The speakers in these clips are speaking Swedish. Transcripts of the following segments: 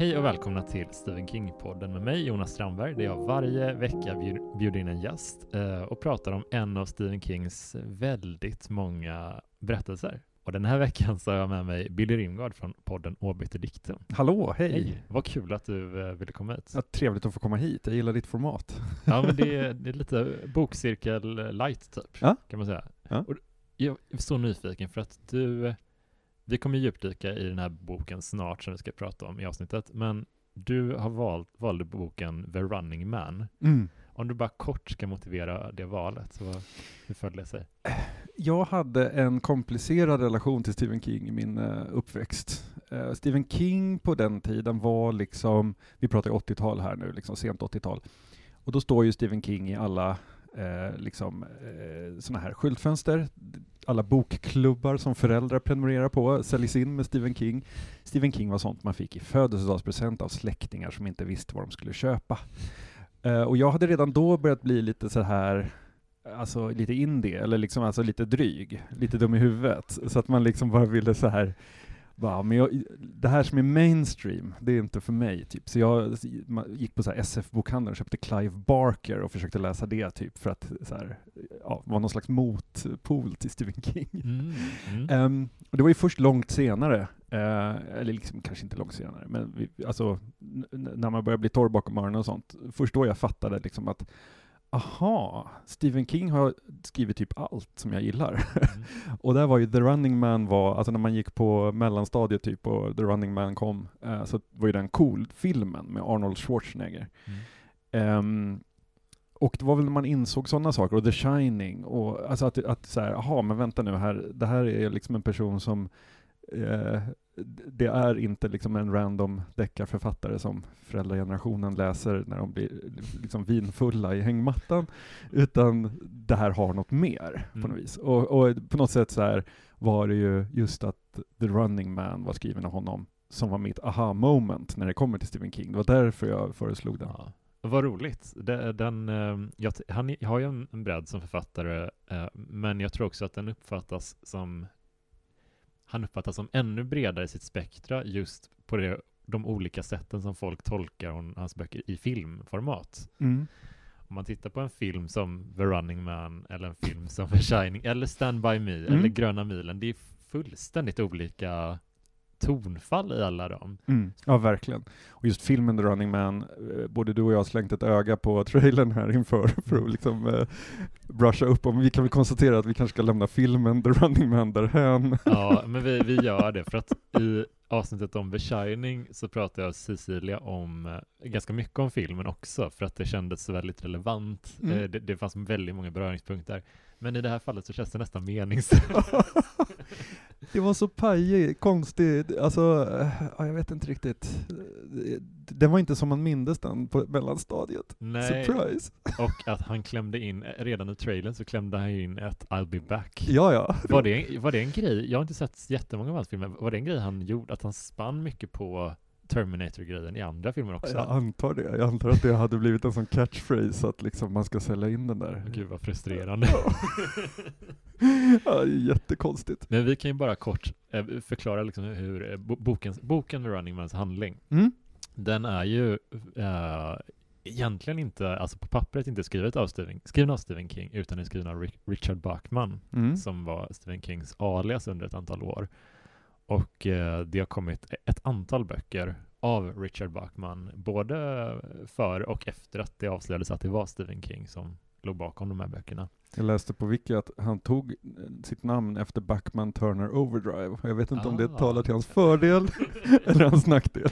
Hej och välkomna till Stephen King-podden med mig Jonas Strandberg där jag varje vecka bjuder in en gäst eh, och pratar om en av Stephen Kings väldigt många berättelser. Och den här veckan så har jag med mig Billy Rimgard från podden Åbyte dikten. Hallå, hej! Hej! Vad kul att du eh, ville komma hit. Ja, trevligt att få komma hit, jag gillar ditt format. Ja, men det är, det är lite bokcirkel light typ, Ja. kan man säga. Ja. Och jag är så nyfiken för att du, vi kommer djupdyka i den här boken snart som vi ska prata om i avsnittet, men du har valt, valde boken The Running Man. Mm. Om du bara kort ska motivera det valet, så vad, hur föll det sig? Jag hade en komplicerad relation till Stephen King i min uh, uppväxt. Uh, Stephen King på den tiden var liksom, vi pratar 80-tal här nu, liksom sent 80-tal. Och då står ju Stephen King i alla eh, liksom, eh, sådana här skyltfönster. Alla bokklubbar som föräldrar prenumererar på säljs in med Stephen King. Stephen King var sånt man fick i födelsedagspresent av släktingar som inte visste vad de skulle köpa. Eh, och jag hade redan då börjat bli lite så här alltså lite indie, eller liksom alltså lite dryg, lite dum i huvudet. Så att man liksom bara ville så här bara, men jag, det här som är mainstream, det är inte för mig. Typ. Så jag gick på SF-bokhandeln och köpte Clive Barker och försökte läsa det typ för att så här, ja, vara någon slags motpol till Stephen King. Mm, mm. Um, och det var ju först långt senare, uh, eller liksom kanske inte långt senare, men vi, alltså när man börjar bli torr bakom öronen och sånt, först då jag fattade liksom att aha, Stephen King har skrivit typ allt som jag gillar. Mm. och där var ju The Running Man var, alltså när man gick på mellanstadiet typ och The Running Man kom, uh, så var ju den cool filmen med Arnold Schwarzenegger. Mm. Um, och det var väl när man insåg sådana saker, och The Shining, och alltså att, att så här, aha, men vänta nu här, det här är liksom en person som eh, det är inte liksom en random deckarförfattare som föräldragenerationen läser när de blir liksom vinfulla i hängmattan, utan det här har något mer mm. på något vis. Och, och, på något sätt så var det ju just att The Running Man var skriven av honom som var mitt aha moment när det kommer till Stephen King. Det var därför jag föreslog den. Ja. Vad roligt. Den, jag, han har ju en bredd som författare, men jag tror också att den uppfattas som han uppfattas som ännu bredare i sitt spektra just på det, de olika sätten som folk tolkar hon, hans böcker i filmformat. Mm. Om man tittar på en film som The Running Man eller en film som The Shining eller Stand By Me Mm. eller Gröna milen, det är fullständigt olika tonfall i alla dem. Mm, ja, verkligen. Och just filmen The Running Man, eh, både du och jag har slängt ett öga på trailern här inför för att liksom eh, brusha upp om. Vi kan väl konstatera att vi kanske ska lämna filmen The Running Man därhän. Ja, men vi, vi gör det för att i avsnittet om The Shining så pratade jag Cecilia om eh, ganska mycket om filmen också för att det kändes väldigt relevant. Mm. Eh, det, det fanns väldigt många beröringspunkter. Men i det här fallet så känns det nästan meningslöst. det var så pajig, konstigt, alltså, ja, jag vet inte riktigt. Den var inte som man mindes den på mellanstadiet. Nej. Surprise! Och att han klämde in, redan i trailern så klämde han in ett I'll be back. Ja, ja. Var det, var det en grej, jag har inte sett jättemånga av hans filmer, var det en grej han gjorde, att han spann mycket på Terminator-grejen i andra filmer också? Jag antar det. Jag antar att det hade blivit en sån catchphrase att liksom man ska sälja in den där. Gud vad frustrerande. ja, det är jättekonstigt. Men vi kan ju bara kort eh, förklara liksom hur boken, boken The Running Mans handling, mm. den är ju äh, egentligen inte, alltså på pappret inte skrivet av Stephen, skriven av Stephen King, utan är skriven av Richard Bachman, mm. som var Stephen Kings alias under ett antal år. Och eh, det har kommit ett antal böcker av Richard Bachman, både före och efter att det avslöjades att det var Stephen King som låg bakom de här böckerna. Jag läste på Wiki att han tog sitt namn efter Bachman Turner Overdrive. Jag vet inte ah. om det talar till hans fördel eller hans nackdel.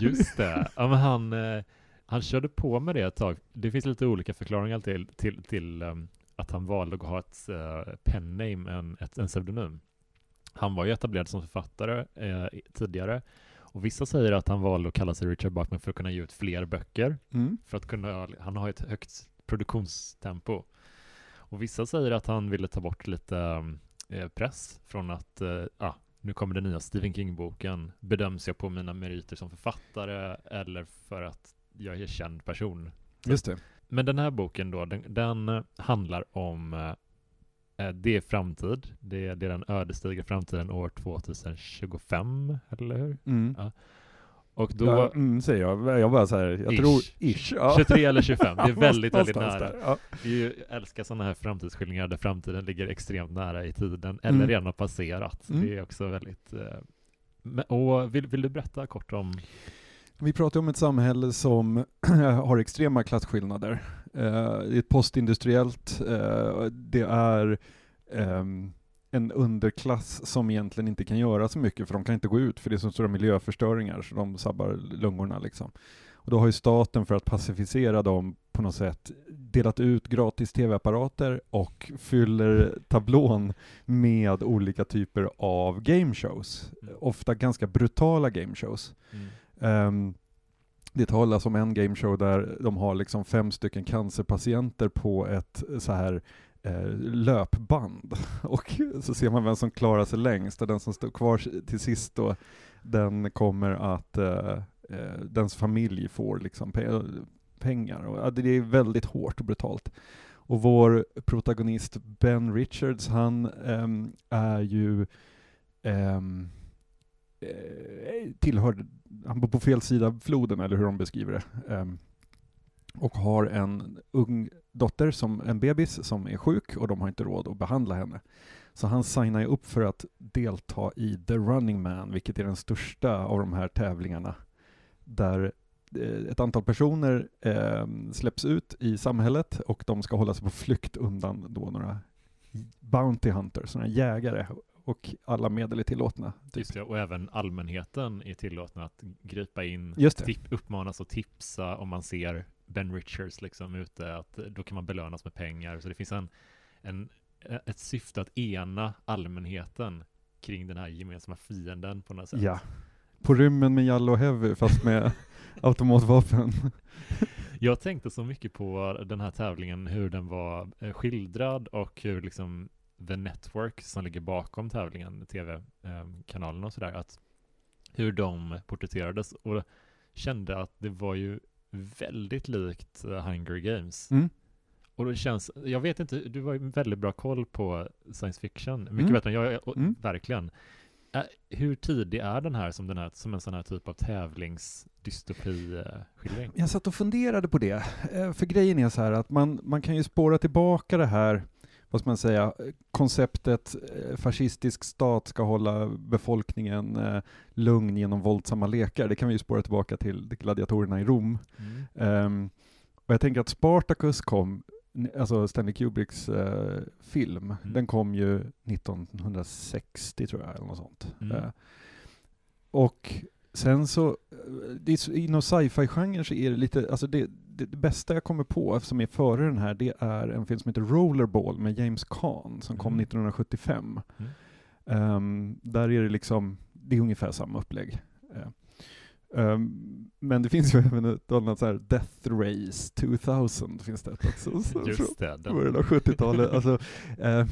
Just det. Ja, men han, eh, han körde på med det ett tag. Det finns lite olika förklaringar till, till, till um, att han valde att ha ett uh, pen name, en, ett, en pseudonym. Han var ju etablerad som författare eh, tidigare och vissa säger att han valde att kalla sig Richard Bachman för att kunna ge ut fler böcker. Mm. För att kunna, han har ett högt produktionstempo. Och vissa säger att han ville ta bort lite eh, press från att eh, ah, nu kommer den nya Stephen King-boken. Bedöms jag på mina meriter som författare eller för att jag är känd person? Just det. Men den här boken då, den, den handlar om eh, det är framtid. Det är, det är den ödesdigra framtiden år 2025, eller hur? Mm. Ja. Och då, Ja, mm, säger jag. Jag bara så här, jag Ish. tror ish. Ja. 23 eller 25, det är väldigt, väldigt nära. där, Ja. Vi älskar sådana här framtidsskildringar där framtiden ligger extremt nära i tiden, eller Mm. redan har passerat. Mm. Det är också väldigt... Eh, och vill, vill du berätta kort om... Vi pratar om ett samhälle som har extrema klasskillnader. Eh, det är ett postindustriellt, eh, det är ehm, en underklass som egentligen inte kan göra så mycket för de kan inte gå ut för det är så stora miljöförstöringar så de sabbar lungorna liksom. Och då har ju staten för att pacificera dem på något sätt delat ut gratis tv-apparater och fyller tablån med olika typer av gameshows. Mm. Ofta ganska brutala gameshows. Mm. Um, det talas om en gameshow där de har liksom fem stycken cancerpatienter på ett så här Eh, löpband. Och så ser man vem som klarar sig längst, och den som står kvar till sist då, den kommer att, eh, eh, dens familj får liksom pe- pengar. Och, det är väldigt hårt och brutalt. Och vår protagonist Ben Richards, han ehm, är ju ehm, eh, tillhör, han bor på fel sida av floden, eller hur de beskriver det. Ehm, och har en ung dotter, som en bebis, som är sjuk och de har inte råd att behandla henne. Så han signar ju upp för att delta i The Running Man, vilket är den största av de här tävlingarna, där eh, ett antal personer eh, släpps ut i samhället och de ska hålla sig på flykt undan då några Bounty Hunters, några jägare, och alla medel är tillåtna. Typ. Just det, och även allmänheten är tillåtna att gripa in, Just det. tip, uppmanas att tipsa om man ser Ben Richards liksom ute, att då kan man belönas med pengar. Så det finns en, en, ett syfte att ena allmänheten kring den här gemensamma fienden på något sätt. Ja. På rymmen med Jallo Heavy, fast med automatvapen. Jag tänkte så mycket på den här tävlingen, hur den var eh, skildrad och hur liksom The Network som ligger bakom tävlingen, tv-kanalen och sådär, att hur de porträtterades och kände att det var ju väldigt likt eh, Hunger Games. Mm. Och det känns, jag vet inte, du har ju väldigt bra koll på science fiction, mycket Mm. bättre än jag, och, Mm. verkligen. Hur tidig är den här som, den här som en sån här typ av tävlingsdystopi-skildring? Jag satt och funderade på det, Eh, för grejen är så här att man, man kan ju spåra tillbaka det här, vad ska man säga, konceptet eh, fascistisk stat ska hålla befolkningen eh, lugn genom våldsamma lekar. Det kan vi ju spåra tillbaka till gladiatorerna i Rom. Mm. Ehm, och jag tänker att Spartacus kom, alltså Stanley Kubricks eh, film, Mm. den kom ju 1960 tror jag, eller något sånt. Mm. Eh, och sen så, det är, inom sci-fi-genren så är det lite, alltså det, det, det bästa jag kommer på som är före den här, det är en film som heter Rollerball med James Caan som kom Mm. 1975. Mm. Ehm, där är det liksom, det är ungefär samma upplägg. Ehm, men det finns ju även ett annat så här Death Race 2000 finns det ett också. Så, Just det, början av 70-talet. Alltså, eh,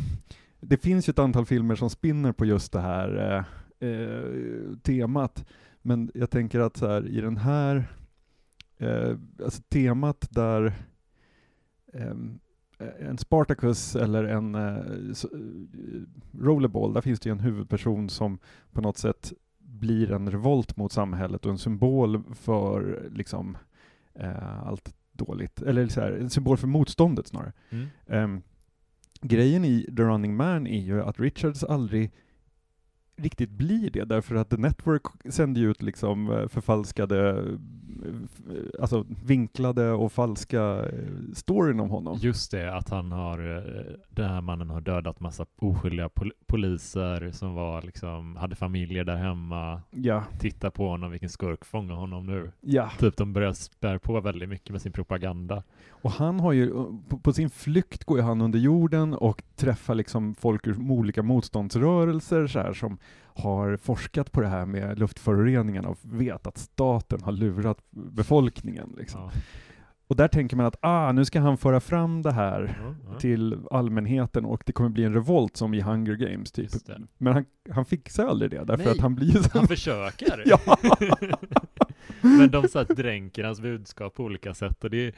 det finns ju ett antal filmer som spinner på just det här eh, temat. Men jag tänker att så här, i den här, eh, alltså temat där ehm, en Spartacus eller en eh, eh, Rollerball, där finns det ju en huvudperson som på något sätt blir en revolt mot samhället och en symbol för liksom eh, allt dåligt, eller så här, en symbol för motståndet snarare. mm. Ehm, grejen i The Running Man är ju att Richards aldrig riktigt blir det, därför att The Network sänder ju ut liksom eh, förfalskade, eh, alltså vinklade och falska eh, storyn om honom. Just det, att han har, den här mannen har dödat massa oskyldiga pol poliser som var liksom, hade familjer där hemma, Ja, titta på honom, vilken skurk, fånga honom nu. ja. Typ de börjar spär på väldigt mycket med sin propaganda. Och han har ju, på, på sin flykt går ju han under jorden och träffar liksom folk ur olika motståndsrörelser så här, som har forskat på det här med luftföroreningarna och vet att staten har lurat befolkningen. Liksom. Ja. Och där tänker man att ah, nu ska han föra fram det här Ja, ja. till allmänheten och det kommer bli en revolt som i Hunger Games typ. Men han, han fixar aldrig det, därför Nej. att han blir så Han försöker! Ja. Men de så dränker hans budskap på olika sätt och det,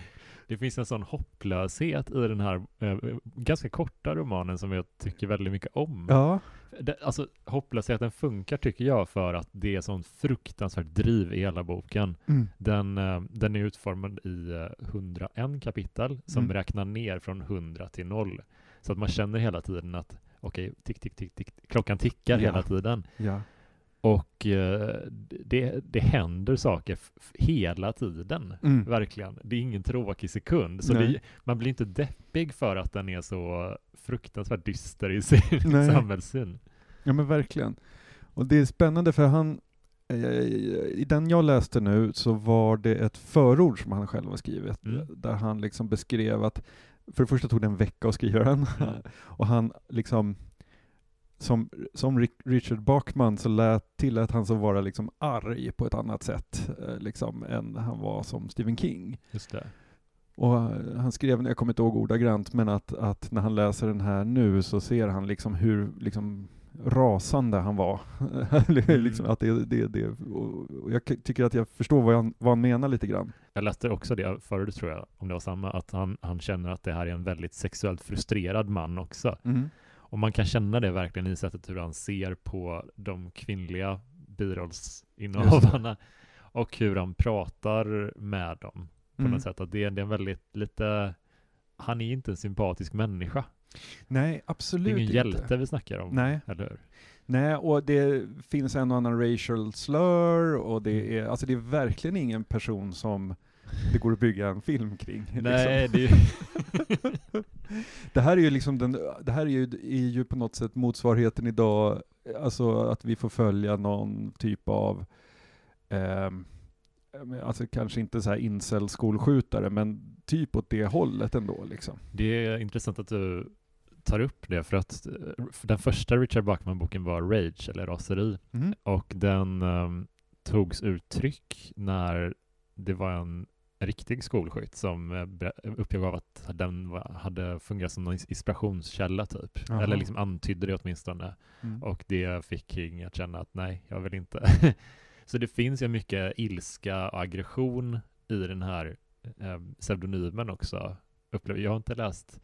det finns en sån hopplöshet i den här eh, ganska korta romanen som jag tycker väldigt mycket om. Ja, Det, alltså hopplösheten funkar tycker jag för att det är sånt fruktansvärt driv i hela boken. mm. Den, eh, den är utformad i eh, 101 kapitel som Mm. räknar ner från 100 till 0. Så att man känner hela tiden att okej, tick, tick, tick, tick, klockan tickar Ja. hela tiden. ja. Och eh, det, det händer saker hela tiden. Mm. Verkligen. Det är ingen tråkig sekund. Så det, man blir inte deppig för att den är så fruktansvärt dyster i sin Nej. samhällssyn. Ja men verkligen. Och det är spännande för han, eh, i den jag läste nu så var det ett förord som han själv har skrivit, Mm. där han liksom beskrev att, för det första tog det en vecka att skriva den, Mm. och han liksom, som, som Richard Bachman så lät, tillät han sig vara liksom arg på ett annat sätt eh, liksom, än han var som Stephen King. Just det. Och eh, han skrev, jag kommer inte ihåg ordagrant, men att, att när han läser den här nu så ser han liksom hur liksom rasande han var. liksom att det, det, det, och jag tycker att jag förstår vad han, vad han menar lite grann. Jag läste också det förut tror jag, om det var samma, att han, han känner att det här är en väldigt sexuellt frustrerad man också. Och man kan känna det verkligen i sättet hur han ser på de kvinnliga birollsinnehavarna och hur han pratar med dem på Mm. något sätt. Att det, är- det är en väldigt lite, han är inte en sympatisk människa. Nej, Det är absolut ingen inte. hjälte vi snackar om, Nej. eller hur? Nej, och det finns en och annan racial slur och det Mm. är, alltså det är verkligen ingen person som det går att bygga en film kring. Nej, liksom. det. Det här är ju liksom den, det här är ju, är ju på något sätt motsvarigheten idag, alltså att vi får följa någon typ av, ehm, alltså kanske inte så här incel-skolskjutare, men typ åt det hållet ändå liksom. Det är intressant att du tar upp det, för att eh, den första Richard Bachman-boken var Rage, eller Raseri, och den um, togs ur tryck när det var en riktig skolskytt som eh, uppgav att den var, hade fungerat som någon ins- inspirationskälla typ. Jaha. Eller liksom antydde det åtminstone. Mm. Och det fick King att känna att nej, jag vill inte. Så det finns ju mycket ilska och aggression i den här eh, pseudonymen också. Upplever. Jag har inte läst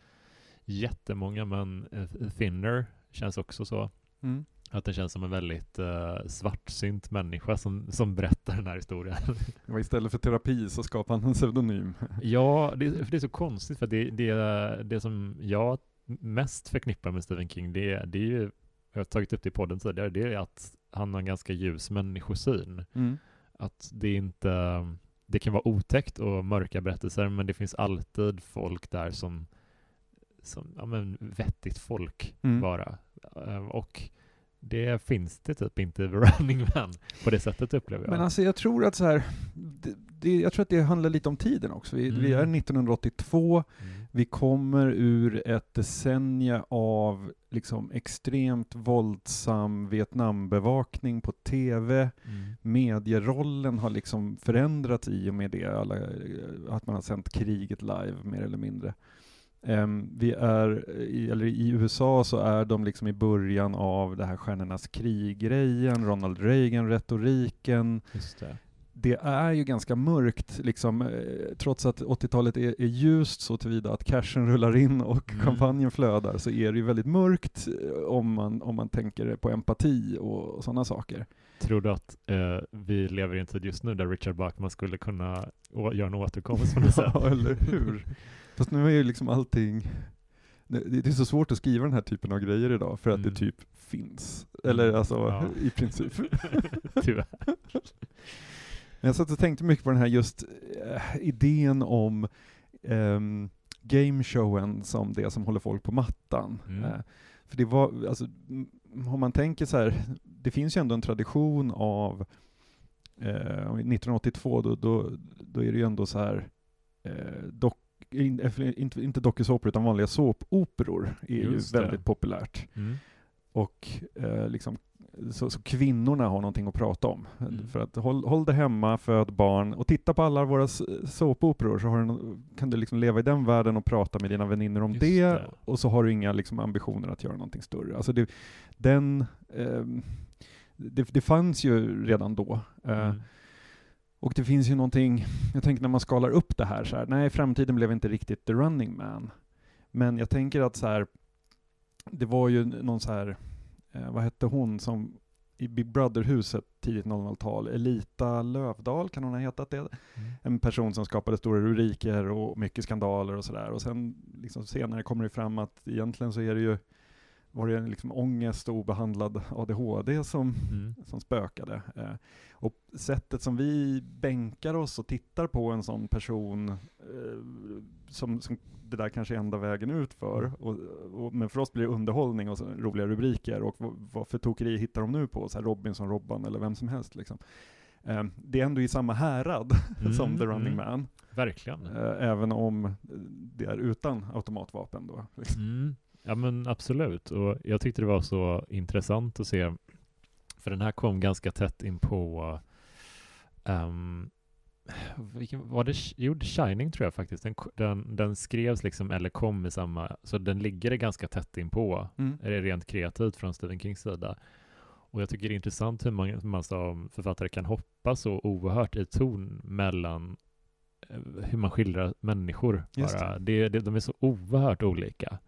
jättemånga, men eh, Thinner känns också så. Mm. Att det känns som en väldigt eh, svartsynt människa som, som berättar den här historien. Var istället för terapi så skapade han en pseudonym. ja, det, för det är så konstigt för det, det, det som jag mest förknippar med Stephen King, det, det är ju, jag har tagit upp det i podden tidigare, det är att han har en ganska ljus människosyn. Mm. Att det inte, det kan vara otäckt och mörka berättelser, men det finns alltid folk där som, som ja men vettigt folk Mm. bara. Eh, Och det finns det typ inte i Running Man på det sättet upplever jag. Men alltså jag tror att så här, det, det, jag tror att det handlar lite om tiden också. Vi, vi är Mm. 1982, mm. vi kommer ur ett decennium av liksom extremt våldsam Vietnambevakning på TV. Mm. Medierollen har liksom förändrats i och med det, alla, att man har sänt kriget live mer eller mindre. Ehm, vi är, eller i USA så är de liksom i början av det här Stjärnornas krig-grejen, Ronald Reagan-retoriken. Det. Det är ju ganska mörkt, liksom, eh, trots att 80-talet är, är ljust så tillvida att cashen rullar in och Mm. champagnen flödar, så är det ju väldigt mörkt eh, om man, om man tänker på empati och sådana saker. Tror du att eh, vi lever i en tid just nu där Richard Bachman skulle kunna göra en återkomst? Ja, eller hur? Fast nu är ju liksom allting... Det, är så svårt att skriva den här typen av grejer idag, för att Mm. det typ finns. Eller alltså, Ja. i princip. Tyvärr. Men jag satt och tänkte mycket på den här just eh, idén om um, gameshowen som det som håller folk på mattan. Mm. Eh, för det var, alltså, om man tänker så här, det finns ju ändå en tradition av eh, om 1982, då, då, då är det ju ändå så här, eh, dock, inte, inte dokusåpor utan vanliga såpoperor är Just ju det. väldigt populärt. Mm. Och eh, liksom, så, så kvinnorna har någonting att prata om. Mm. För att håll, håll det hemma, föd barn och titta på alla våra såpoperor så du, kan du liksom leva i den världen och prata med dina vänner om det, det. och så har du inga liksom, ambitioner att göra någonting större. Alltså det, den, ehm, det, det fanns ju redan då. Eh, Mm. Och det finns ju någonting, jag tänker när man skalar upp det här så här, nej framtiden blev inte riktigt the running man. Men jag tänker att så här, det var ju någon så här, eh, vad hette hon som i Big Brother-huset tidigt 00-tal, Elita Lövdahl, kan hon ha hetat det? Mm. En person som skapade stora rubriker och mycket skandaler och sådär. Och sen liksom senare kommer det fram att egentligen så är det ju, var det liksom ångest och obehandlad ADHD som, Mm. som spökade. Eh, och sättet som vi bänkar oss och tittar på en sån person, eh, som, som det där kanske är enda vägen ut för, och, och, men för oss blir det underhållning och roliga rubriker, och vad, vad för tokeri hittar de nu på? Så här Robinson, Robban eller vem som helst. Liksom. Eh, det är ändå i samma härad som Mm, The Running mm. Man, Verkligen. eh, även om det är utan automatvapen då. Liksom. Ja men absolut, och jag tyckte det var så intressant att se, för den här kom ganska tätt in på ehm, vilken, var det, jo, The Shining tror jag faktiskt, den, den, den skrevs liksom, eller kom i samma, så den ligger det ganska tätt in på, Mm. är det rent kreativt från Stephen Kings sida. Och jag tycker det är intressant hur man, hur man som författare kan hoppa så oerhört i ton mellan eh, hur man skildrar människor. Bara. Det. Det, de är så oerhört olika.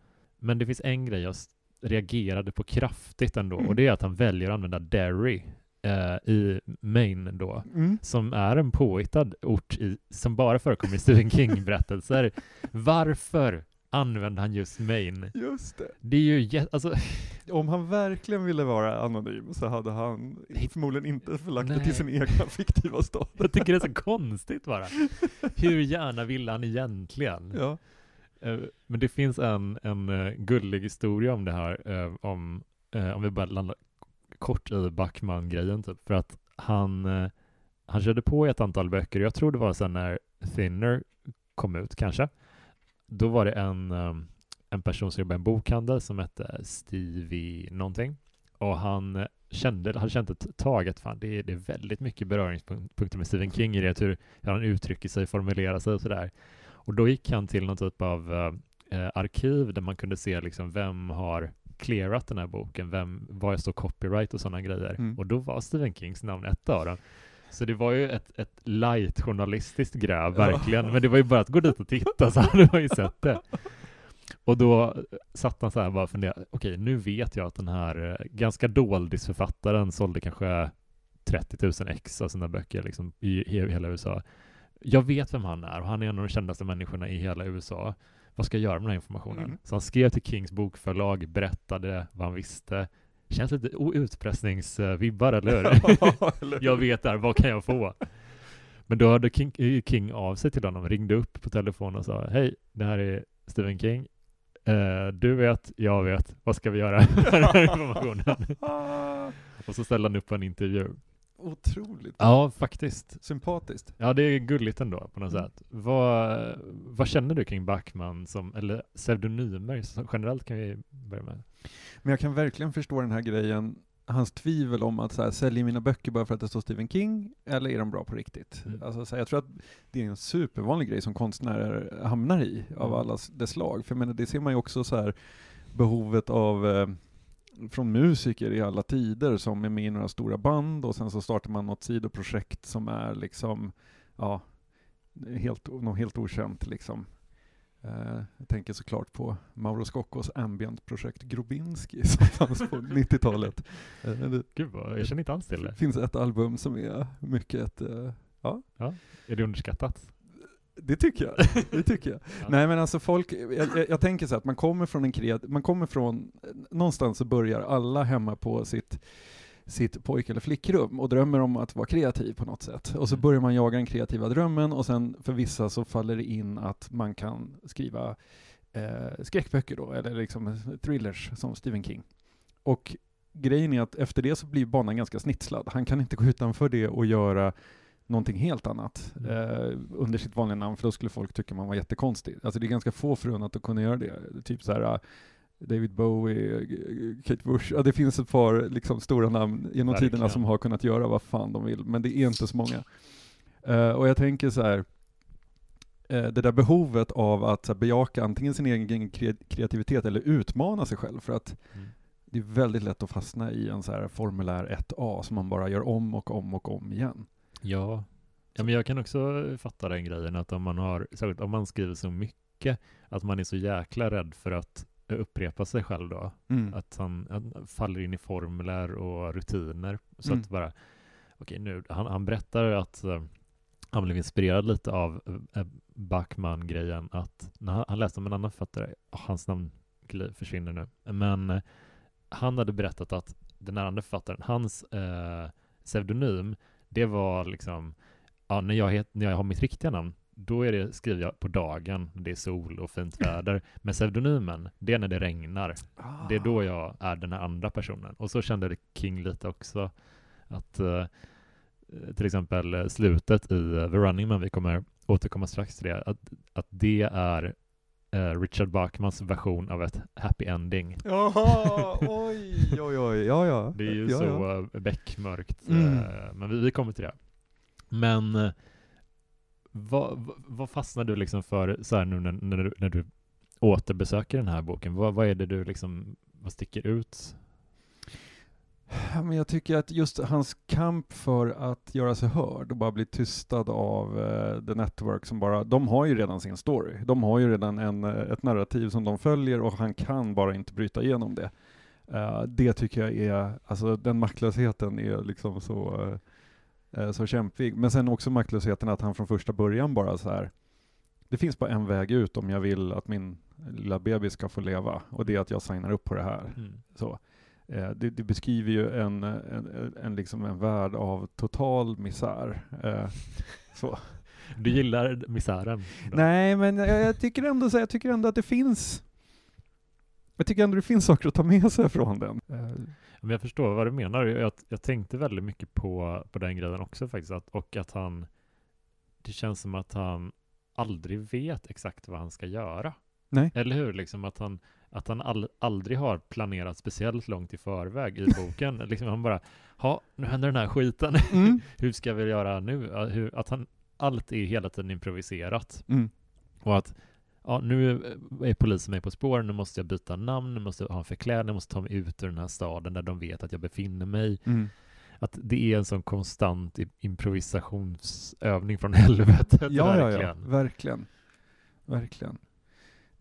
Men det finns en grej jag reagerade på kraftigt ändå, och det är att han väljer att använda Derry eh, i Maine då, Mm. som är en påhittad ort i, som bara förekommer i Stephen King-berättelser. Varför använder han just Maine? Just det. Det är ju alltså, Om han verkligen ville vara anonym så hade han förmodligen inte förlagt det Nej. till sin egna fiktiva stad. jag tycker det är så konstigt bara. Hur gärna ville han egentligen? Ja. Eh, men det finns en, en eh, gullig historia om det här, eh, om, eh, om vi bara landar kort i Backman-grejen typ, för att han, eh, han körde på i ett antal böcker, jag tror det var sen när Thinner kom ut kanske, då var det en, eh, en person som jobbade i en bokhandel som hette Stevie någonting, och han kände, hade känt ett tag att fan, det är, det är väldigt mycket beröringspunkter med Stephen King i det, hur, hur han uttrycker sig, formulerar sig och sådär. Och då gick han till någon typ av eh, eh, arkiv där man kunde se liksom vem har clearat den här boken, vem, vad står copyright och sådana grejer. Mm. Och då var Stephen Kings namn ett av dem. Så det var ju ett, ett light journalistiskt gräv, verkligen. Men det var ju bara att gå dit och titta så hade man ju sett det. Och då satt han så här och bara funderade, okej nu vet jag att den här eh, ganska doldisförfattaren sålde kanske 30 000 ex av sina böcker liksom, i, i hela USA. Jag vet vem han är och han är en av de kändaste människorna i hela USA. Vad ska jag göra med den här informationen? Mm. Så han skrev till Kings bokförlag, berättade vad han visste. Känns lite utpressningsvibbar, eller hur? jag vet där, vad kan jag få? Men då hörde King, eh, King av sig till honom, ringde upp på telefon och sa Hej, det här är Stephen King. Eh, du vet, jag vet, vad ska vi göra med den här informationen? Och så ställde han upp en intervju. Otroligt Ja, faktiskt. sympatiskt. Ja, det är gulligt ändå på något Mm. sätt. Vad, vad känner du kring Backman som, eller pseudonymer som generellt kan vi börja med? Men jag kan verkligen förstå den här grejen, hans tvivel om att så här, säljer mina böcker bara för att det står Stephen King, eller är de bra på riktigt? Mm. Alltså, så här, jag tror att det är en supervanlig grej som konstnärer hamnar i, av Mm. alla dess slag. För jag menar, det ser man ju också så här, behovet av eh, från musiker i alla tider som är med i några stora band och sen så startar man något sidoprojekt som är liksom, ja, helt, något helt okänt liksom. Eh, jag tänker såklart på Mauro Scoccos ambient-projekt Grobinski som fanns på 90-talet. Eh, det Gud vad, jag känner inte alls till det. finns ett album som är mycket, eh, Är det underskattat? Det tycker jag. Det tycker jag. Ja. Nej men alltså folk, jag, jag, tänker så att man kommer från en kreat, man kommer från, någonstans så börjar alla hemma på sitt sitt pojk eller flickrum och drömmer om att vara kreativ på något sätt. Och så Mm. börjar man jaga den kreativa drömmen och sen för vissa så faller det in att man kan skriva eh, skräckböcker då, eller liksom thrillers som Stephen King. Och grejen är att efter det så blir banan ganska snitslad. Han kan inte gå utanför det och göra någonting helt annat Mm. eh, under sitt vanliga namn, för då skulle folk tycka man var jättekonstig. Alltså det är ganska få förunnat att kunna göra det. Typ så här eh, David Bowie, eh, Kate Bush, ja det finns ett par liksom stora namn genom Verkligen. tiderna som har kunnat göra vad fan de vill, men det är inte så många. Eh, och jag tänker så här, eh, det där behovet av att här, bejaka antingen sin egen kre- kreativitet eller utmana sig själv, för att Mm. det är väldigt lätt att fastna i en så här formulär 1A som man bara gör om och om och om igen. Ja, Ja, men jag kan också fatta den grejen att om man har, särskilt om man skriver så mycket, att man är så jäkla rädd för att upprepa sig själv då. Mm. Att han, han faller in i formler och rutiner. Så Mm. att bara, okej nu, han, han berättar att eh, han blev inspirerad lite av uh, Backman-grejen, att när han, han läste om en annan författare, oh, hans namn försvinner nu, men eh, han hade berättat att den här andra författaren, hans eh, pseudonym, det var liksom, ja, när, jag het, när jag har mitt riktiga namn, då är det, skriver jag på dagen, det är sol och fint väder. Men pseudonymen, det är när det regnar. Det är då jag är den här andra personen. Och så kände det King lite också. Att eh, till exempel eh, slutet i eh, The Running Man, vi kommer återkomma strax till det, att, att det är eh, Richard Bachmans version av ett happy ending. Jaha, oj, oj, oj, ja, ja. Det är ju ja, så Ja. eh, beckmörkt, Mm. eh, men vi, vi kommer till det. Men eh, vad, vad- vad fastnar du liksom för så här nu när, när, du, när du återbesöker den här boken? Vad, vad är det du liksom, vad sticker ut? Men jag tycker att just hans kamp för att göra sig hörd och bara bli tystad av eh, The Network som bara, de har ju redan sin story. De har ju redan en, eh, ett narrativ som de följer och han kan bara inte bryta igenom det. Eh, det tycker jag är, alltså den maktlösheten är liksom så, eh, så kämpig. Men sen också maktlösheten att han från första början bara så här, det finns bara en väg ut om jag vill att min lilla bebis ska få leva och det är att jag signar upp på det här. Mm. Så. Eh, det, det beskriver ju en, en, en, liksom en värld av total misär. Eh, så. Du gillar misären? då? Nej, men jag, jag, tycker ändå, så, jag tycker ändå att det finns jag tycker ändå det finns saker att ta med sig från den. Eh, Men jag förstår vad du menar. Jag, jag tänkte väldigt mycket på, på den grejen också faktiskt. Att, och att han, det känns som att han aldrig vet exakt vad han ska göra. Nej. Eller hur? Liksom att han, att han all, aldrig har planerat speciellt långt i förväg i boken. liksom han bara, ja, nu händer den här skiten. Mm. Hur ska vi göra nu? Hur, att han, allt är hela tiden improviserat. Mm. Och att ja, nu är polisen mig på spår, nu måste jag byta namn, nu måste jag ha en förklädnad, jag måste ta mig ut ur den här staden där de vet att jag befinner mig. Mm. Att det är en sån konstant improvisationsövning från helvetet, Ja, ja, ja, verkligen. verkligen.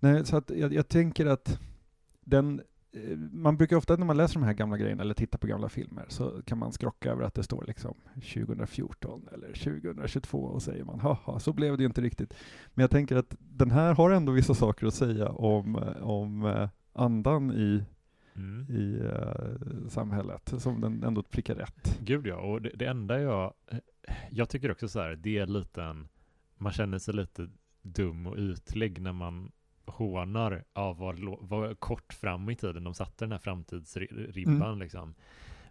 Nej, så att jag, jag tänker att den, eh, man brukar ofta när man läser de här gamla grejerna eller tittar på gamla filmer så kan man skrocka över att det står liksom 2014 eller 2022 och säger man haha, så blev det ju inte riktigt. Men jag tänker att den här har ändå vissa saker att säga om, eh, om eh, andan i, Mm. i eh, samhället som den ändå prickar rätt. Gud ja, och det, det enda jag, jag tycker också så här, det är lite en, man känner sig lite dum och ytlig när man hånar av vad, vad kort fram i tiden de satte den här framtidsribban Mm. liksom.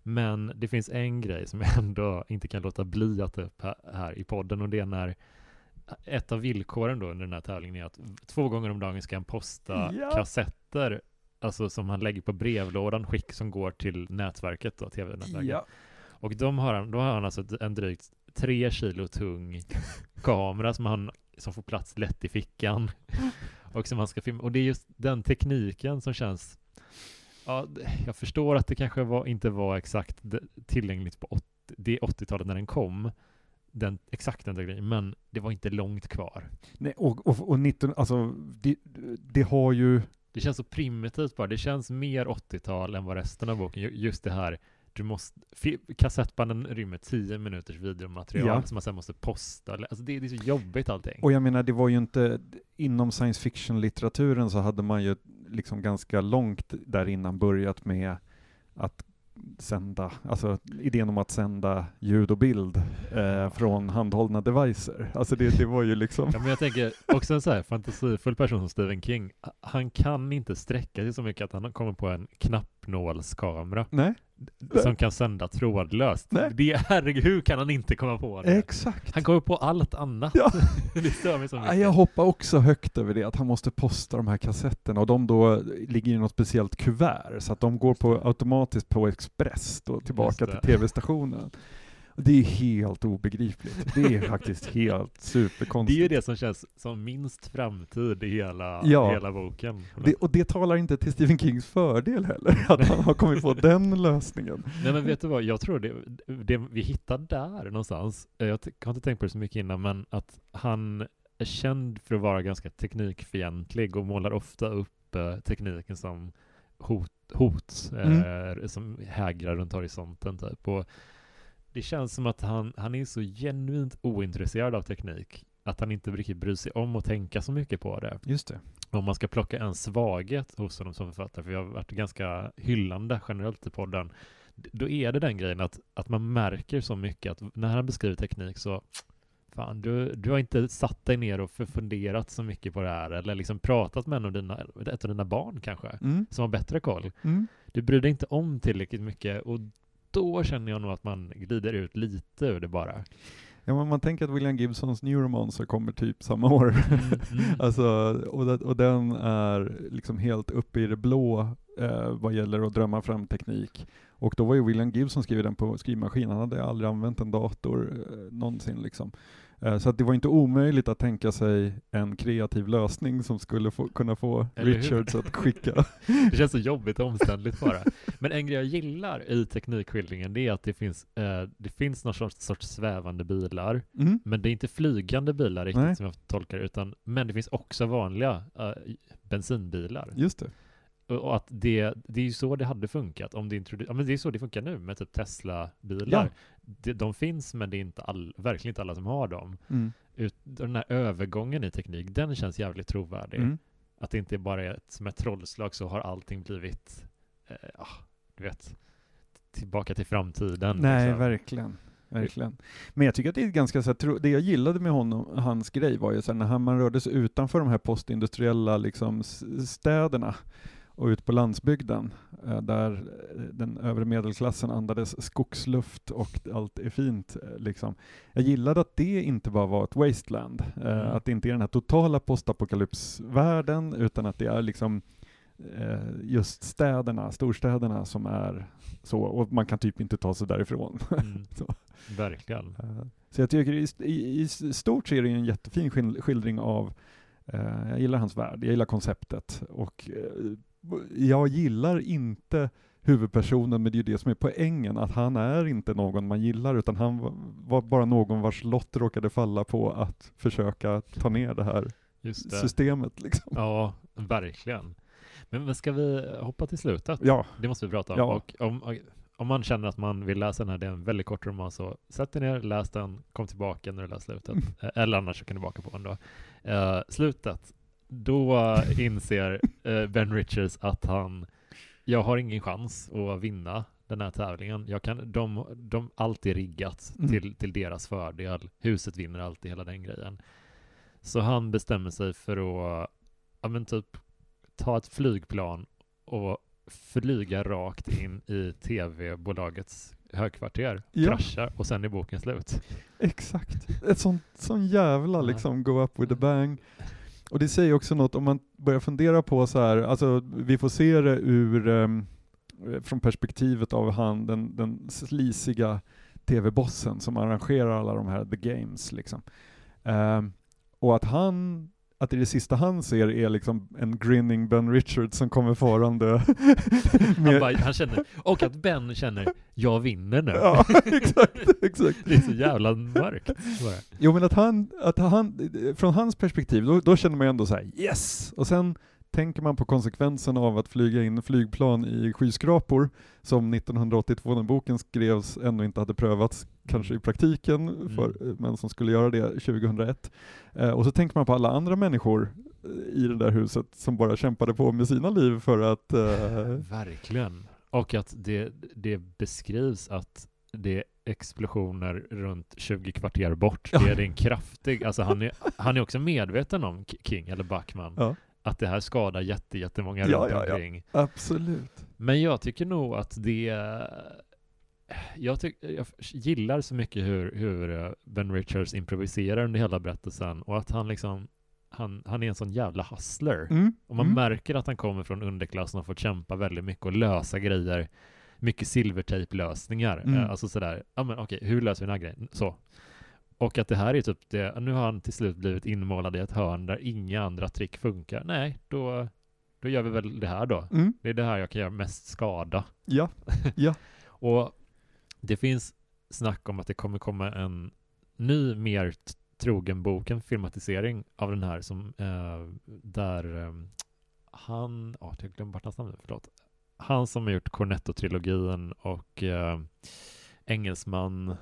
Men det finns en grej som jag ändå inte kan låta bli att ta upp här, här i podden och det är när ett av villkoren då under den här tävlingen är att två gånger om dagen ska han posta Ja. kassetter Alltså som han lägger på brevlådan, skick som går till nätverket då, tv-nätverket. Ja. Och de har han, då har han alltså en drygt tre kilo tung kamera som han som får plats lätt i fickan. Och som han ska filma. Och det är just den tekniken som känns Ja, jag förstår att det kanske var, inte var exakt tillgängligt på 80, det 80-talet när den kom. Den, exakt den där grejen, men det var inte långt kvar. Nej, och, och, och 19, alltså, det, det har ju Det känns så primitivt bara. Det känns mer 80-tal än vad resten av boken. Ju- Just det här, du måste, kassettbanden rymmer 10 minuters videomaterial Ja. som man sen måste posta. Alltså det, det är så jobbigt allting. Och jag menar, det var ju inte, inom science fiction-litteraturen så hade man ju liksom ganska långt där innan börjat med att sända, alltså idén om att sända ljud och bild eh, från handhållna devicer. Alltså det, det var ju liksom... Ja, men jag tänker också en så här fantasifull person som Stephen King. Han kan inte sträcka sig så mycket att han kommer på en knappnålskamera Nej, som kan sända trådlöst. Nej. Det, herregud, hur kan han inte komma på det? exakt. Han kommer på allt annat. Ja. det stör mig så mycket. Jag hoppar också högt över det, att han måste posta de här kassetterna och de då ligger i något speciellt kuvert så att de går på automatiskt på Express då, tillbaka till tv-stationen. Det är helt obegripligt. Det är faktiskt helt Det är ju superkonstigt. det som känns som minst framtid i hela, Ja. hela boken. Det, och det talar inte till Stephen Kings fördel heller, att han har kommit på den lösningen. Nej men vet du vad, jag tror det, det vi hittar där någonstans, eh, jag har inte tänkt på det så mycket innan, men att han är känd för att vara ganska teknikfientlig och målar ofta upp eh, tekniken som hot, hot eh, som hägrar runt horisonten typ. Och det känns som att han, han är så genuint ointresserad av teknik att han inte riktigt bryr sig om att tänka så mycket på det. Just det. Om man ska plocka en svaghet hos honom som författare, för jag har varit ganska hyllande generellt i podden, då är det den grejen att, att man märker så mycket att när han beskriver teknik så Fan, du, du har inte satt dig ner och funderat så mycket på det här eller liksom pratat med en av dina, ett av dina barn kanske, Mm. som har bättre koll. Mm. Du bryr dig inte om tillräckligt mycket och då känner jag nog att man glider ut lite ur det bara. Ja, men man tänker att William Gibsons Neuromancer kommer typ samma år. Mm. alltså, och, det, och den är liksom helt uppe i det blå eh, vad gäller att drömma fram teknik. Och då var ju William Gibson skrev den på skrivmaskin, han hade aldrig använt en dator eh, någonsin liksom. Eh, så det var inte omöjligt att tänka sig en kreativ lösning som skulle få, kunna få Eller hur? Richards att skicka. Det känns så jobbigt och omständligt bara. Men en grej jag gillar i teknikskildringen det är att det finns, eh, det finns någon sorts, sorts svävande bilar. Mm. Men det är inte flygande bilar riktigt Nej. som jag tolkar utan men det finns också vanliga eh, bensinbilar. Just det. Och, och att det, det är ju så det hade funkat om det introdu- ja, men det är så det funkar nu med typ Tesla-bilar. Ja. Det, de finns men det är inte all, verkligen inte alla som har dem. Mm. Ut, den här övergången i teknik, den känns jävligt trovärdig. Mm. Att det inte bara är ett, som ett trollslag så har allting blivit, eh, ah, du vet, tillbaka till framtiden. Nej, liksom. verkligen. Verkligen. Men jag tycker att det är ganska så här, det jag gillade med honom, hans grej var ju så här, när han, man rörde sig utanför de här postindustriella liksom, städerna och ut på landsbygden, eh, där eh, den övre medelklassen andades skogsluft och allt är fint. eh, Liksom. Jag gillade att det inte bara var ett wasteland, Mm. att det inte är den här totala postapokalypsvärlden, utan att det är liksom just städerna, storstäderna som är så, och man kan typ inte ta sig därifrån. Mm, Så. verkligen. Så jag tycker i, i, i stort så är det en jättefin skil- skildring av, jag gillar hans värld, jag gillar konceptet och jag gillar inte huvudpersonen, men det är ju det som är poängen, att han är inte någon man gillar, utan han var, bara någon vars lott råkade falla på att försöka ta ner det här det. systemet. Liksom. Ja, verkligen. Men ska vi hoppa till slutet? Ja, Det måste vi prata om. Ja. Och om, om man känner att man vill läsa den här, det är en väldigt kort roman, så sätt dig ner, läs den, kom tillbaka när du läser slutet. Eh, Eller annars så kan du baka på den då. Eh, slutet, då inser eh, Ben Richards att han, jag har ingen chans att vinna den här tävlingen. Jag kan, de, de allt är riggat Mm. till, till deras fördel. Huset vinner alltid, hela den grejen. Så han bestämmer sig för att, ja men typ, ta ett flygplan och flyga rakt in i tv-bolagets högkvarter, Ja. kraschar och sen är boken slut. Exakt. Ett sånt, sån jävla liksom go up with a bang. Och det säger också något om man börjar fundera på så här, alltså vi får se det ur, um, från perspektivet av han, den, den slisiga tv-bossen som arrangerar alla de här the games liksom. Um, och att han, att det, det sista han ser är liksom en grinning Ben Richards som kommer farande Han, bara, han känner, och att Ben känner, jag vinner nu. Ja, exakt, exakt. Det är så jävla mörkt. Bara. Jo men att han, att han, från hans perspektiv, då, då känner man ju ändå så här: yes! Och sen tänker man på konsekvenserna av att flyga in flygplan i skyskrapor, som 1982 när boken skrevs ännu inte hade prövats, kanske i praktiken, för, men som skulle göra det 2001. Eh, och så tänker man på alla andra människor eh, i det där huset som bara kämpade på med sina liv för att eh, Verkligen. Och att det, det beskrivs att det är explosioner runt 20 kvarter bort. Det är en kraftig, alltså han är, han är också medveten om King, eller Backman, Ja. att det här skadar jätte, jättemånga Ja, runt ja, ja. omkring. absolut. Men jag tycker nog att det jag, tyck, jag gillar så mycket hur, hur eh, Ben Richards improviserar under hela berättelsen och att han liksom han, han är en sån jävla hustler. Mm. Och man mm. märker att han kommer från underklassen och får kämpa väldigt mycket och lösa grejer. mycket silvertejplösningar. Mm. Eh, Alltså sådär, ja men okej, hur löser vi den här grejen? Så. Och att det här är typ det, nu har han till slut blivit inmålad i ett hörn där inga andra trick funkar. Nej, då, då gör vi väl det här då. Mm. Det är det här jag kan göra mest skada. Ja. Och det finns snack om att det kommer komma en ny, mer trogen bok, en filmatisering av den här som eh, där eh, han, ja, jag glömde bort hans namn förlåt. Han som har gjort Cornetto-trilogin och eh, Engelsman,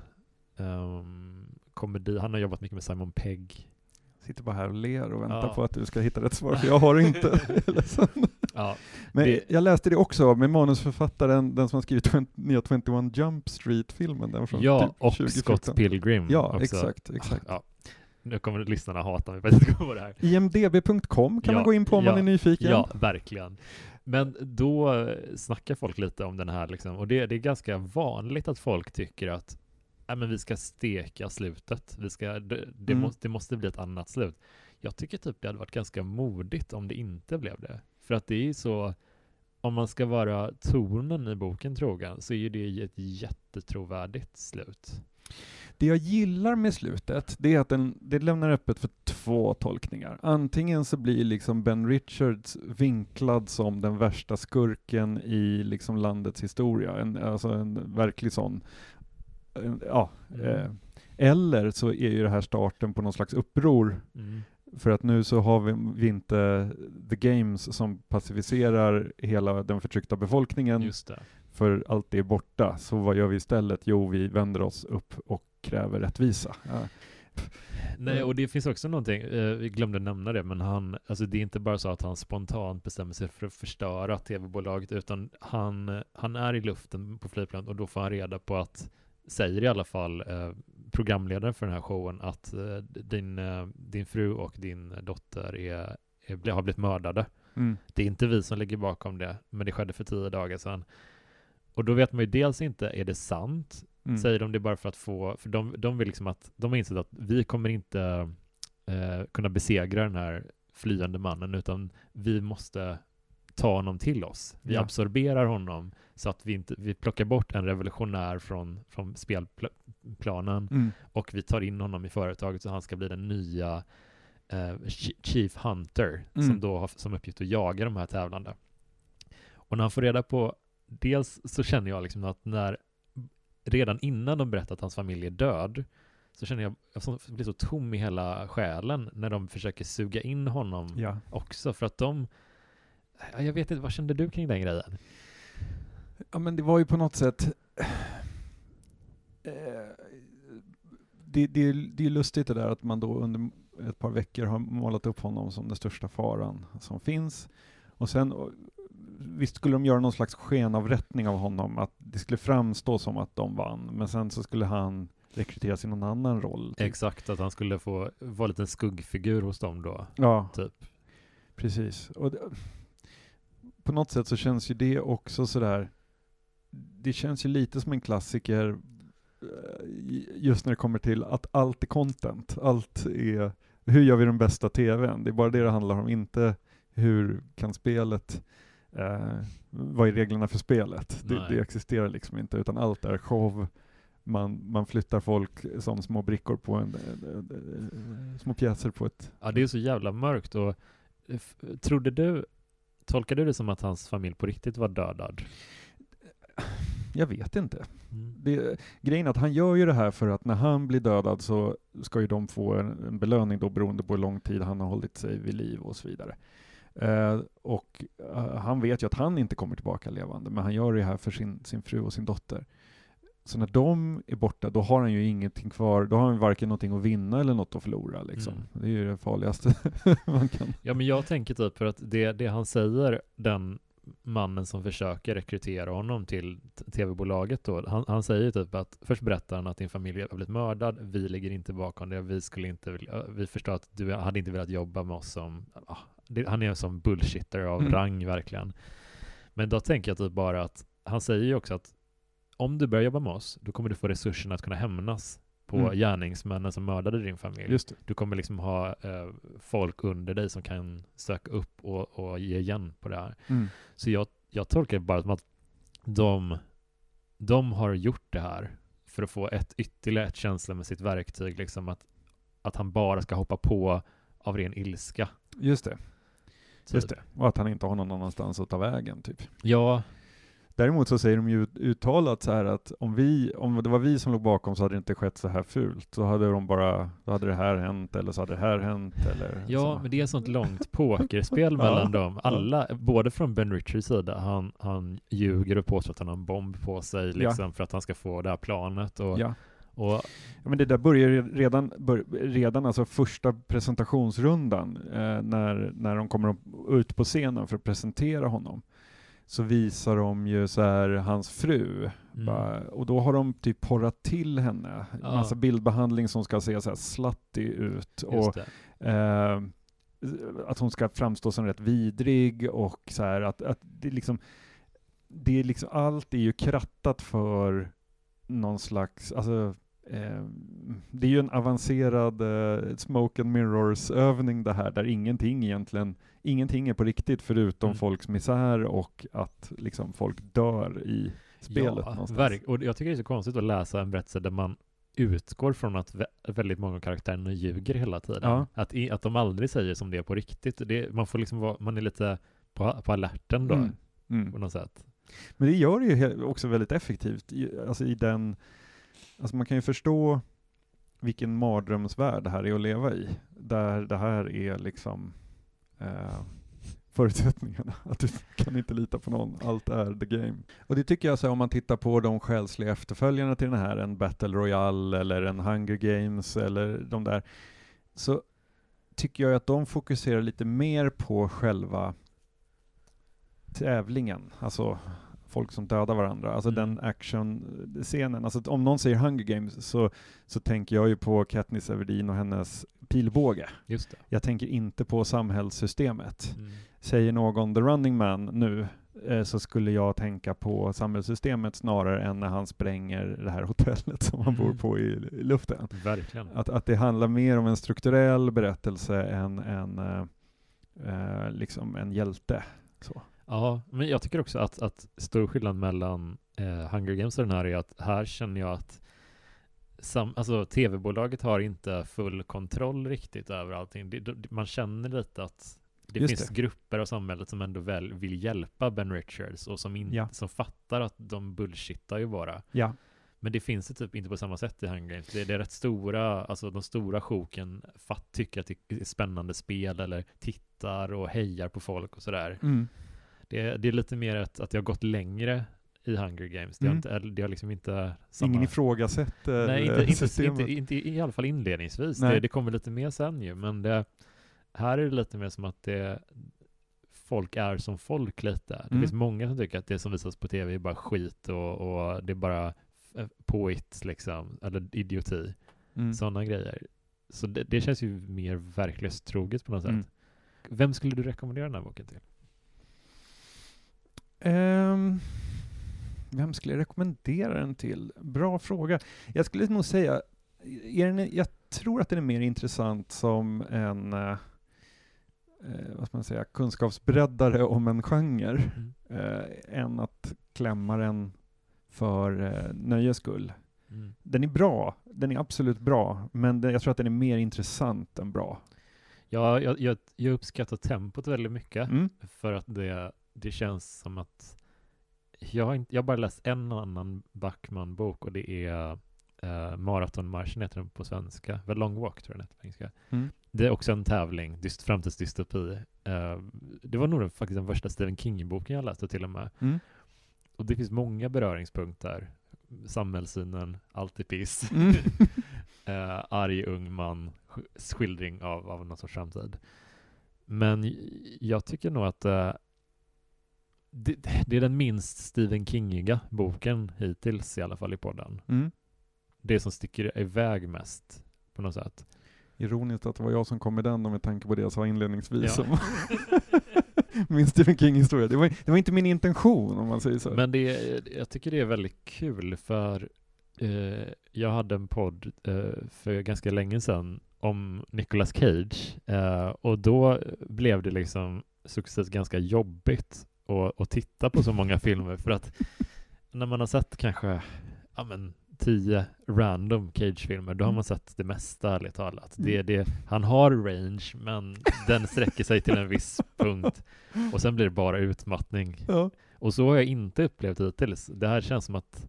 ehm, komedi, han har jobbat mycket med Simon Pegg. Sitter bara här och ler och väntar Ja. på att du ska hitta rätt svar, för jag har inte. Ja, Men Det- jag läste det också med manusförfattaren, den som har skrivit 20, nya 21 Jump Street-filmen, den från ja typ och 2014. Scott Pilgrim. Ja, också. exakt, exakt. Ja. Nu kommer lyssnarna hata mig för att jag kommer på det här. IMDB.com kan Ja, man gå in på om man ja, är nyfiken. Ja, verkligen. Men då snackar folk lite om den här liksom, och det, det är ganska vanligt att folk tycker att Nej, men vi ska steka slutet. Vi ska, det, det, Mm. måste, det måste bli ett annat slut. Jag tycker typ det hade varit ganska modigt om det inte blev det. För att det är ju så, om man ska vara tonen i boken trogen, så är ju det ett jättetrovärdigt slut. Det jag gillar med slutet, det är att den, det lämnar öppet för två tolkningar. Antingen så blir liksom Ben Richards vinklad som den värsta skurken i liksom landets historia, en, alltså en verklig sån. En, ja, Mm. eh, eller så är ju det här starten på någon slags uppror Mm. För att nu så har vi, inte the games som pacificerar hela den förtryckta befolkningen Just det. för allt är borta. Så vad gör vi istället? Jo, vi vänder oss upp och kräver rättvisa. Ja. Nej, och det finns också någonting, eh, vi glömde nämna det, men han, alltså det är inte bara så att han spontant bestämmer sig för att förstöra tv-bolaget, utan han, han är i luften på flygplanet och då får han reda på att, säger i alla fall eh, programledaren för den här showen, att eh, din, eh, din fru och din dotter är, är, har blivit mördade. Mm. Det är inte vi som ligger bakom det, men det skedde för tio dagar sedan. Och då vet man ju dels inte, är det sant? Mm. Säger de det bara för att få, för de, de vill liksom att, de har insett att vi kommer inte eh, kunna besegra den här flyende mannen, utan vi måste ta honom till oss. Vi Ja. absorberar honom så att vi inte, vi plockar bort en revolutionär från, från spelplanen Mm. och vi tar in honom i företaget så han ska bli den nya eh, chi- Chief Hunter Mm. som då har som uppgift att jaga de här tävlande. Och när han får reda på, dels så känner jag liksom att när, redan innan de berättar att hans familj är död, så känner jag, jag blir så tom i hela själen när de försöker suga in honom Ja. också, för att de, jag vet inte, vad kände du kring den grejen? ja, men det var ju på något sätt eh, det, det, det är lustigt det där att man då under ett par veckor har målat upp honom som den största faran som finns. Och sen, visst skulle de göra någon slags skenavrättning av honom, att det skulle framstå som att de vann, men sen så skulle han rekryteras i någon annan roll. typ. Exakt, att han skulle få vara lite en skuggfigur hos dem då, Ja, typ. precis. Och det, på något sätt så känns ju det också sådär, det känns ju lite som en klassiker eh, just när det kommer till att allt är content. Allt är, hur gör vi den bästa TVn? Det är bara det det handlar om, inte hur kan spelet, eh, vad är reglerna för spelet? Det, det existerar liksom inte, utan allt är show, man, man flyttar folk som små brickor på en, eh, eh, små pjäser på ett Ja, det är så jävla mörkt och trodde du, tolkade du det som att hans familj på riktigt var dödad? Jag vet inte. Mm. Det, grejen är att han gör ju det här för att när han blir dödad så ska ju de få en, en belöning då beroende på hur lång tid han har hållit sig vid liv och så vidare. Eh, och eh, han vet ju att han inte kommer tillbaka levande, men han gör det här för sin, sin fru och sin dotter. Så när de är borta, då har han ju ingenting kvar, då har han varken någonting att vinna eller något att förlora liksom. Mm. Det är ju det farligaste man kan. Ja, men jag tänker typ för att det, det han säger, den mannen som försöker rekrytera honom till tv-bolaget då, han, han säger typ att först berättar han att din familj har blivit mördad, vi ligger inte bakom det, vi skulle inte vilja, vi förstår att du hade inte velat jobba med oss som, ah, det, han är som bullshitter av Mm. rang verkligen. Men då tänker jag typ bara att, han säger ju också att om du börjar jobba med oss, då kommer du få resurserna att kunna hämnas på Mm. gärningsmännen som mördade din familj. Du kommer liksom ha eh, folk under dig som kan söka upp och, och ge igen på det här. Mm. Så jag, jag tolkar det bara som att de de har gjort det här för att få ett ytterligare ett känslomässigt verktyg, liksom att, att han bara ska hoppa på av ren ilska. Just det, typ. just det. Och att han inte har någon annanstans att ta vägen, typ. Ja, Däremot så säger de ju ut- uttalat så här att om vi, om det var vi som låg bakom så hade det inte skett så här fult. Så hade de bara, då hade det här hänt eller så hade det här hänt eller ja så. men det är sånt långt pokerspel Ja. mellan dem. Alla, både från Ben Richards sida, han, han ljuger och påstår att han har en bomb på sig liksom, för att han ska få det här planet. Och, Ja. och ja, men det där börjar redan, bör, redan alltså första presentationsrundan, eh, när, när de kommer ut på scenen för att presentera honom, så visar de ju så här hans fru, mm, Bara, och då har de typ porrat till henne. Ja. Massa bildbehandling som ska se så här slutty ut. Och just eh, att hon ska framstå som rätt vidrig och så här att, att det liksom, det är liksom, allt är ju krattat för någon slags, alltså eh, det är ju en avancerad eh, smoke and mirrors övning det här, där ingenting egentligen, ingenting är på riktigt förutom Mm. folks misär och att liksom folk dör i spelet ja, verk- och jag tycker det är så konstigt att läsa en berättelse där man utgår från att vä- väldigt många av karaktärerna ljuger hela tiden. Ja. Att, i, att de aldrig säger som det är på riktigt. Det, man får liksom vara, man är lite på, på alerten då, Mm. Mm. på något sätt. Men det gör det ju också väldigt effektivt, i, alltså i den, alltså man kan ju förstå vilken mardrömsvärld det här är att leva i, där det här är liksom eh, förutsättningarna, att du kan inte lita på någon, allt är the game. Och det tycker jag, så här, om man tittar på de själsliga efterföljarna till den här, en Battle Royale eller en Hunger Games eller de där, så tycker jag att de fokuserar lite mer på själva tävlingen, alltså folk som dödar varandra, alltså Mm. den actionscenen. Alltså om någon säger Hunger Games så, så tänker jag ju på Katniss Everdeen och hennes pilbåge. Just det. Jag tänker inte på samhällssystemet. Mm. Säger någon The Running Man nu eh, så skulle jag tänka på samhällssystemet snarare än när han spränger det här hotellet som han bor Mm. på i, i luften. Verkligen. Att, att det handlar mer om en strukturell berättelse än en, eh, eh, liksom en hjälte. Så. Ja, men jag tycker också att, att stor skillnad mellan eh, Hunger Games och den här är att här känner jag att sam, alltså tv-bolaget har inte full kontroll riktigt över allting. Det, det, man känner lite att det Just finns det. grupper av samhället som ändå väl vill hjälpa Ben Richards och som, in, Ja. som fattar att de bullshittar ju bara. Ja. Men det finns det typ inte på samma sätt i Hunger Games. Det, det är rätt stora, alltså de stora sjoken fatt, tycker att det är spännande spel eller tittar och hejar på folk och sådär. Mm. Det, det är lite mer att det har gått längre i Hunger Games. Det har, Mm. inte, eller det har liksom inte samma... Ingen ifrågasätter Nej, eh, inte, inte, inte, inte, i alla fall inledningsvis. Det, det kommer lite mer sen ju, men det, här är det lite mer som att det, folk är som folk lite. Det Mm. finns många som tycker att det som visas på tv är bara skit och, och det är bara eh, påhitt liksom, eller idioti. Mm. Sådana grejer. Så det, det känns ju mer verklighetstroget på något sätt. Mm. Vem skulle du rekommendera den här boken till? Ehm, vem skulle jag rekommendera den till? Bra fråga. Jag skulle nog säga, är den, jag tror att den är mer intressant som en eh, eh, vad ska man säga, kunskapsbreddare om en genre Mm. eh, än att klämma den för eh, nöjes skull. Mm. Den är bra, den är absolut bra, men det, jag tror att den är mer intressant än bra. Ja, jag, jag, jag uppskattar tempot väldigt mycket Mm. för att det, det känns som att jag har, inte, jag har bara läst en annan Backman-bok och det är uh, Maratonmarschen heter den på svenska, The Long Walk tror jag den heter på engelska. Mm. Det är också en tävling, dyst, framtidsdystopi. Eh, det var nog den, faktiskt den första Stephen King-boken jag läste till och med. Mm. Och det finns många beröringspunkter. Samhällssynen, allt är piss. Mm. eh, arg ung man, sk- skildring av, av någon sorts framtid. Men jag tycker nog att eh, det, det är den minst Stephen Kingiga boken hittills i alla fall i podden. Mm. Det som sticker iväg mest på något sätt. Ironiskt att det var jag som kom med den med tanke på det jag sa inledningsvis Ja. min Stephen King-historia. Det var, det var inte min intention om man säger så. Men det, jag tycker det är väldigt kul för eh, jag hade en podd eh, för ganska länge sedan om Nicolas Cage eh, och då blev det liksom successivt ganska jobbigt att, att titta på så många filmer för att när man har sett kanske ja, men, tio random Cage-filmer, då har Mm. man sett det mesta ärligt talat. Mm. Det, det, han har range, men den sträcker sig till en viss punkt och sen blir det bara utmattning. Ja. Och så har jag inte upplevt hittills. Det här känns som att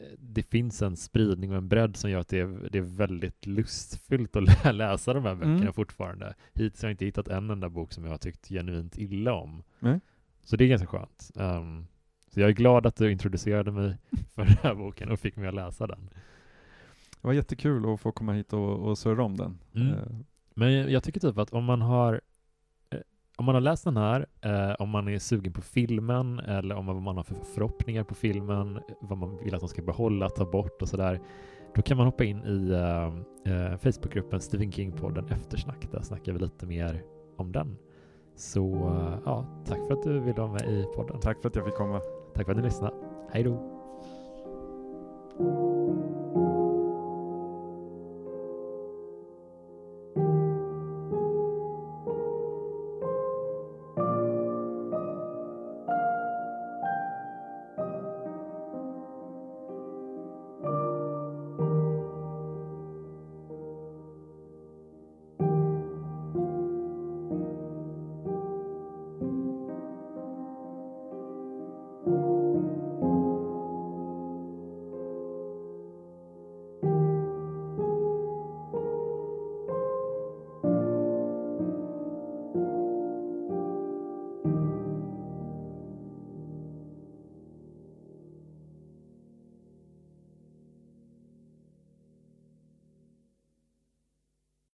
eh, det finns en spridning och en bredd som gör att det är, det är väldigt lustfyllt att lä- läsa de här böckerna Mm. fortfarande. Hittills har jag inte hittat en enda bok som jag har tyckt genuint illa om. Nej. Så det är ganska skönt. Ehm, så jag är glad att du introducerade mig för den här boken och fick mig att läsa den. Det var jättekul att få komma hit och, och surra om den. Mm. Eh, Men jag tycker typ att om man har eh, om man har läst den här, eh, om man är sugen på filmen eller om man, vad man har för förhoppningar på filmen, vad man vill att de ska behålla, ta bort och sådär, då kan man hoppa in i eh, eh, Facebookgruppen Stephen King-podden Eftersnack. Där snackar vi lite mer om den. Så ja, tack för att du ville vara med i podden. Tack för att jag fick komma. Tack för att ni lyssnade. Hej då!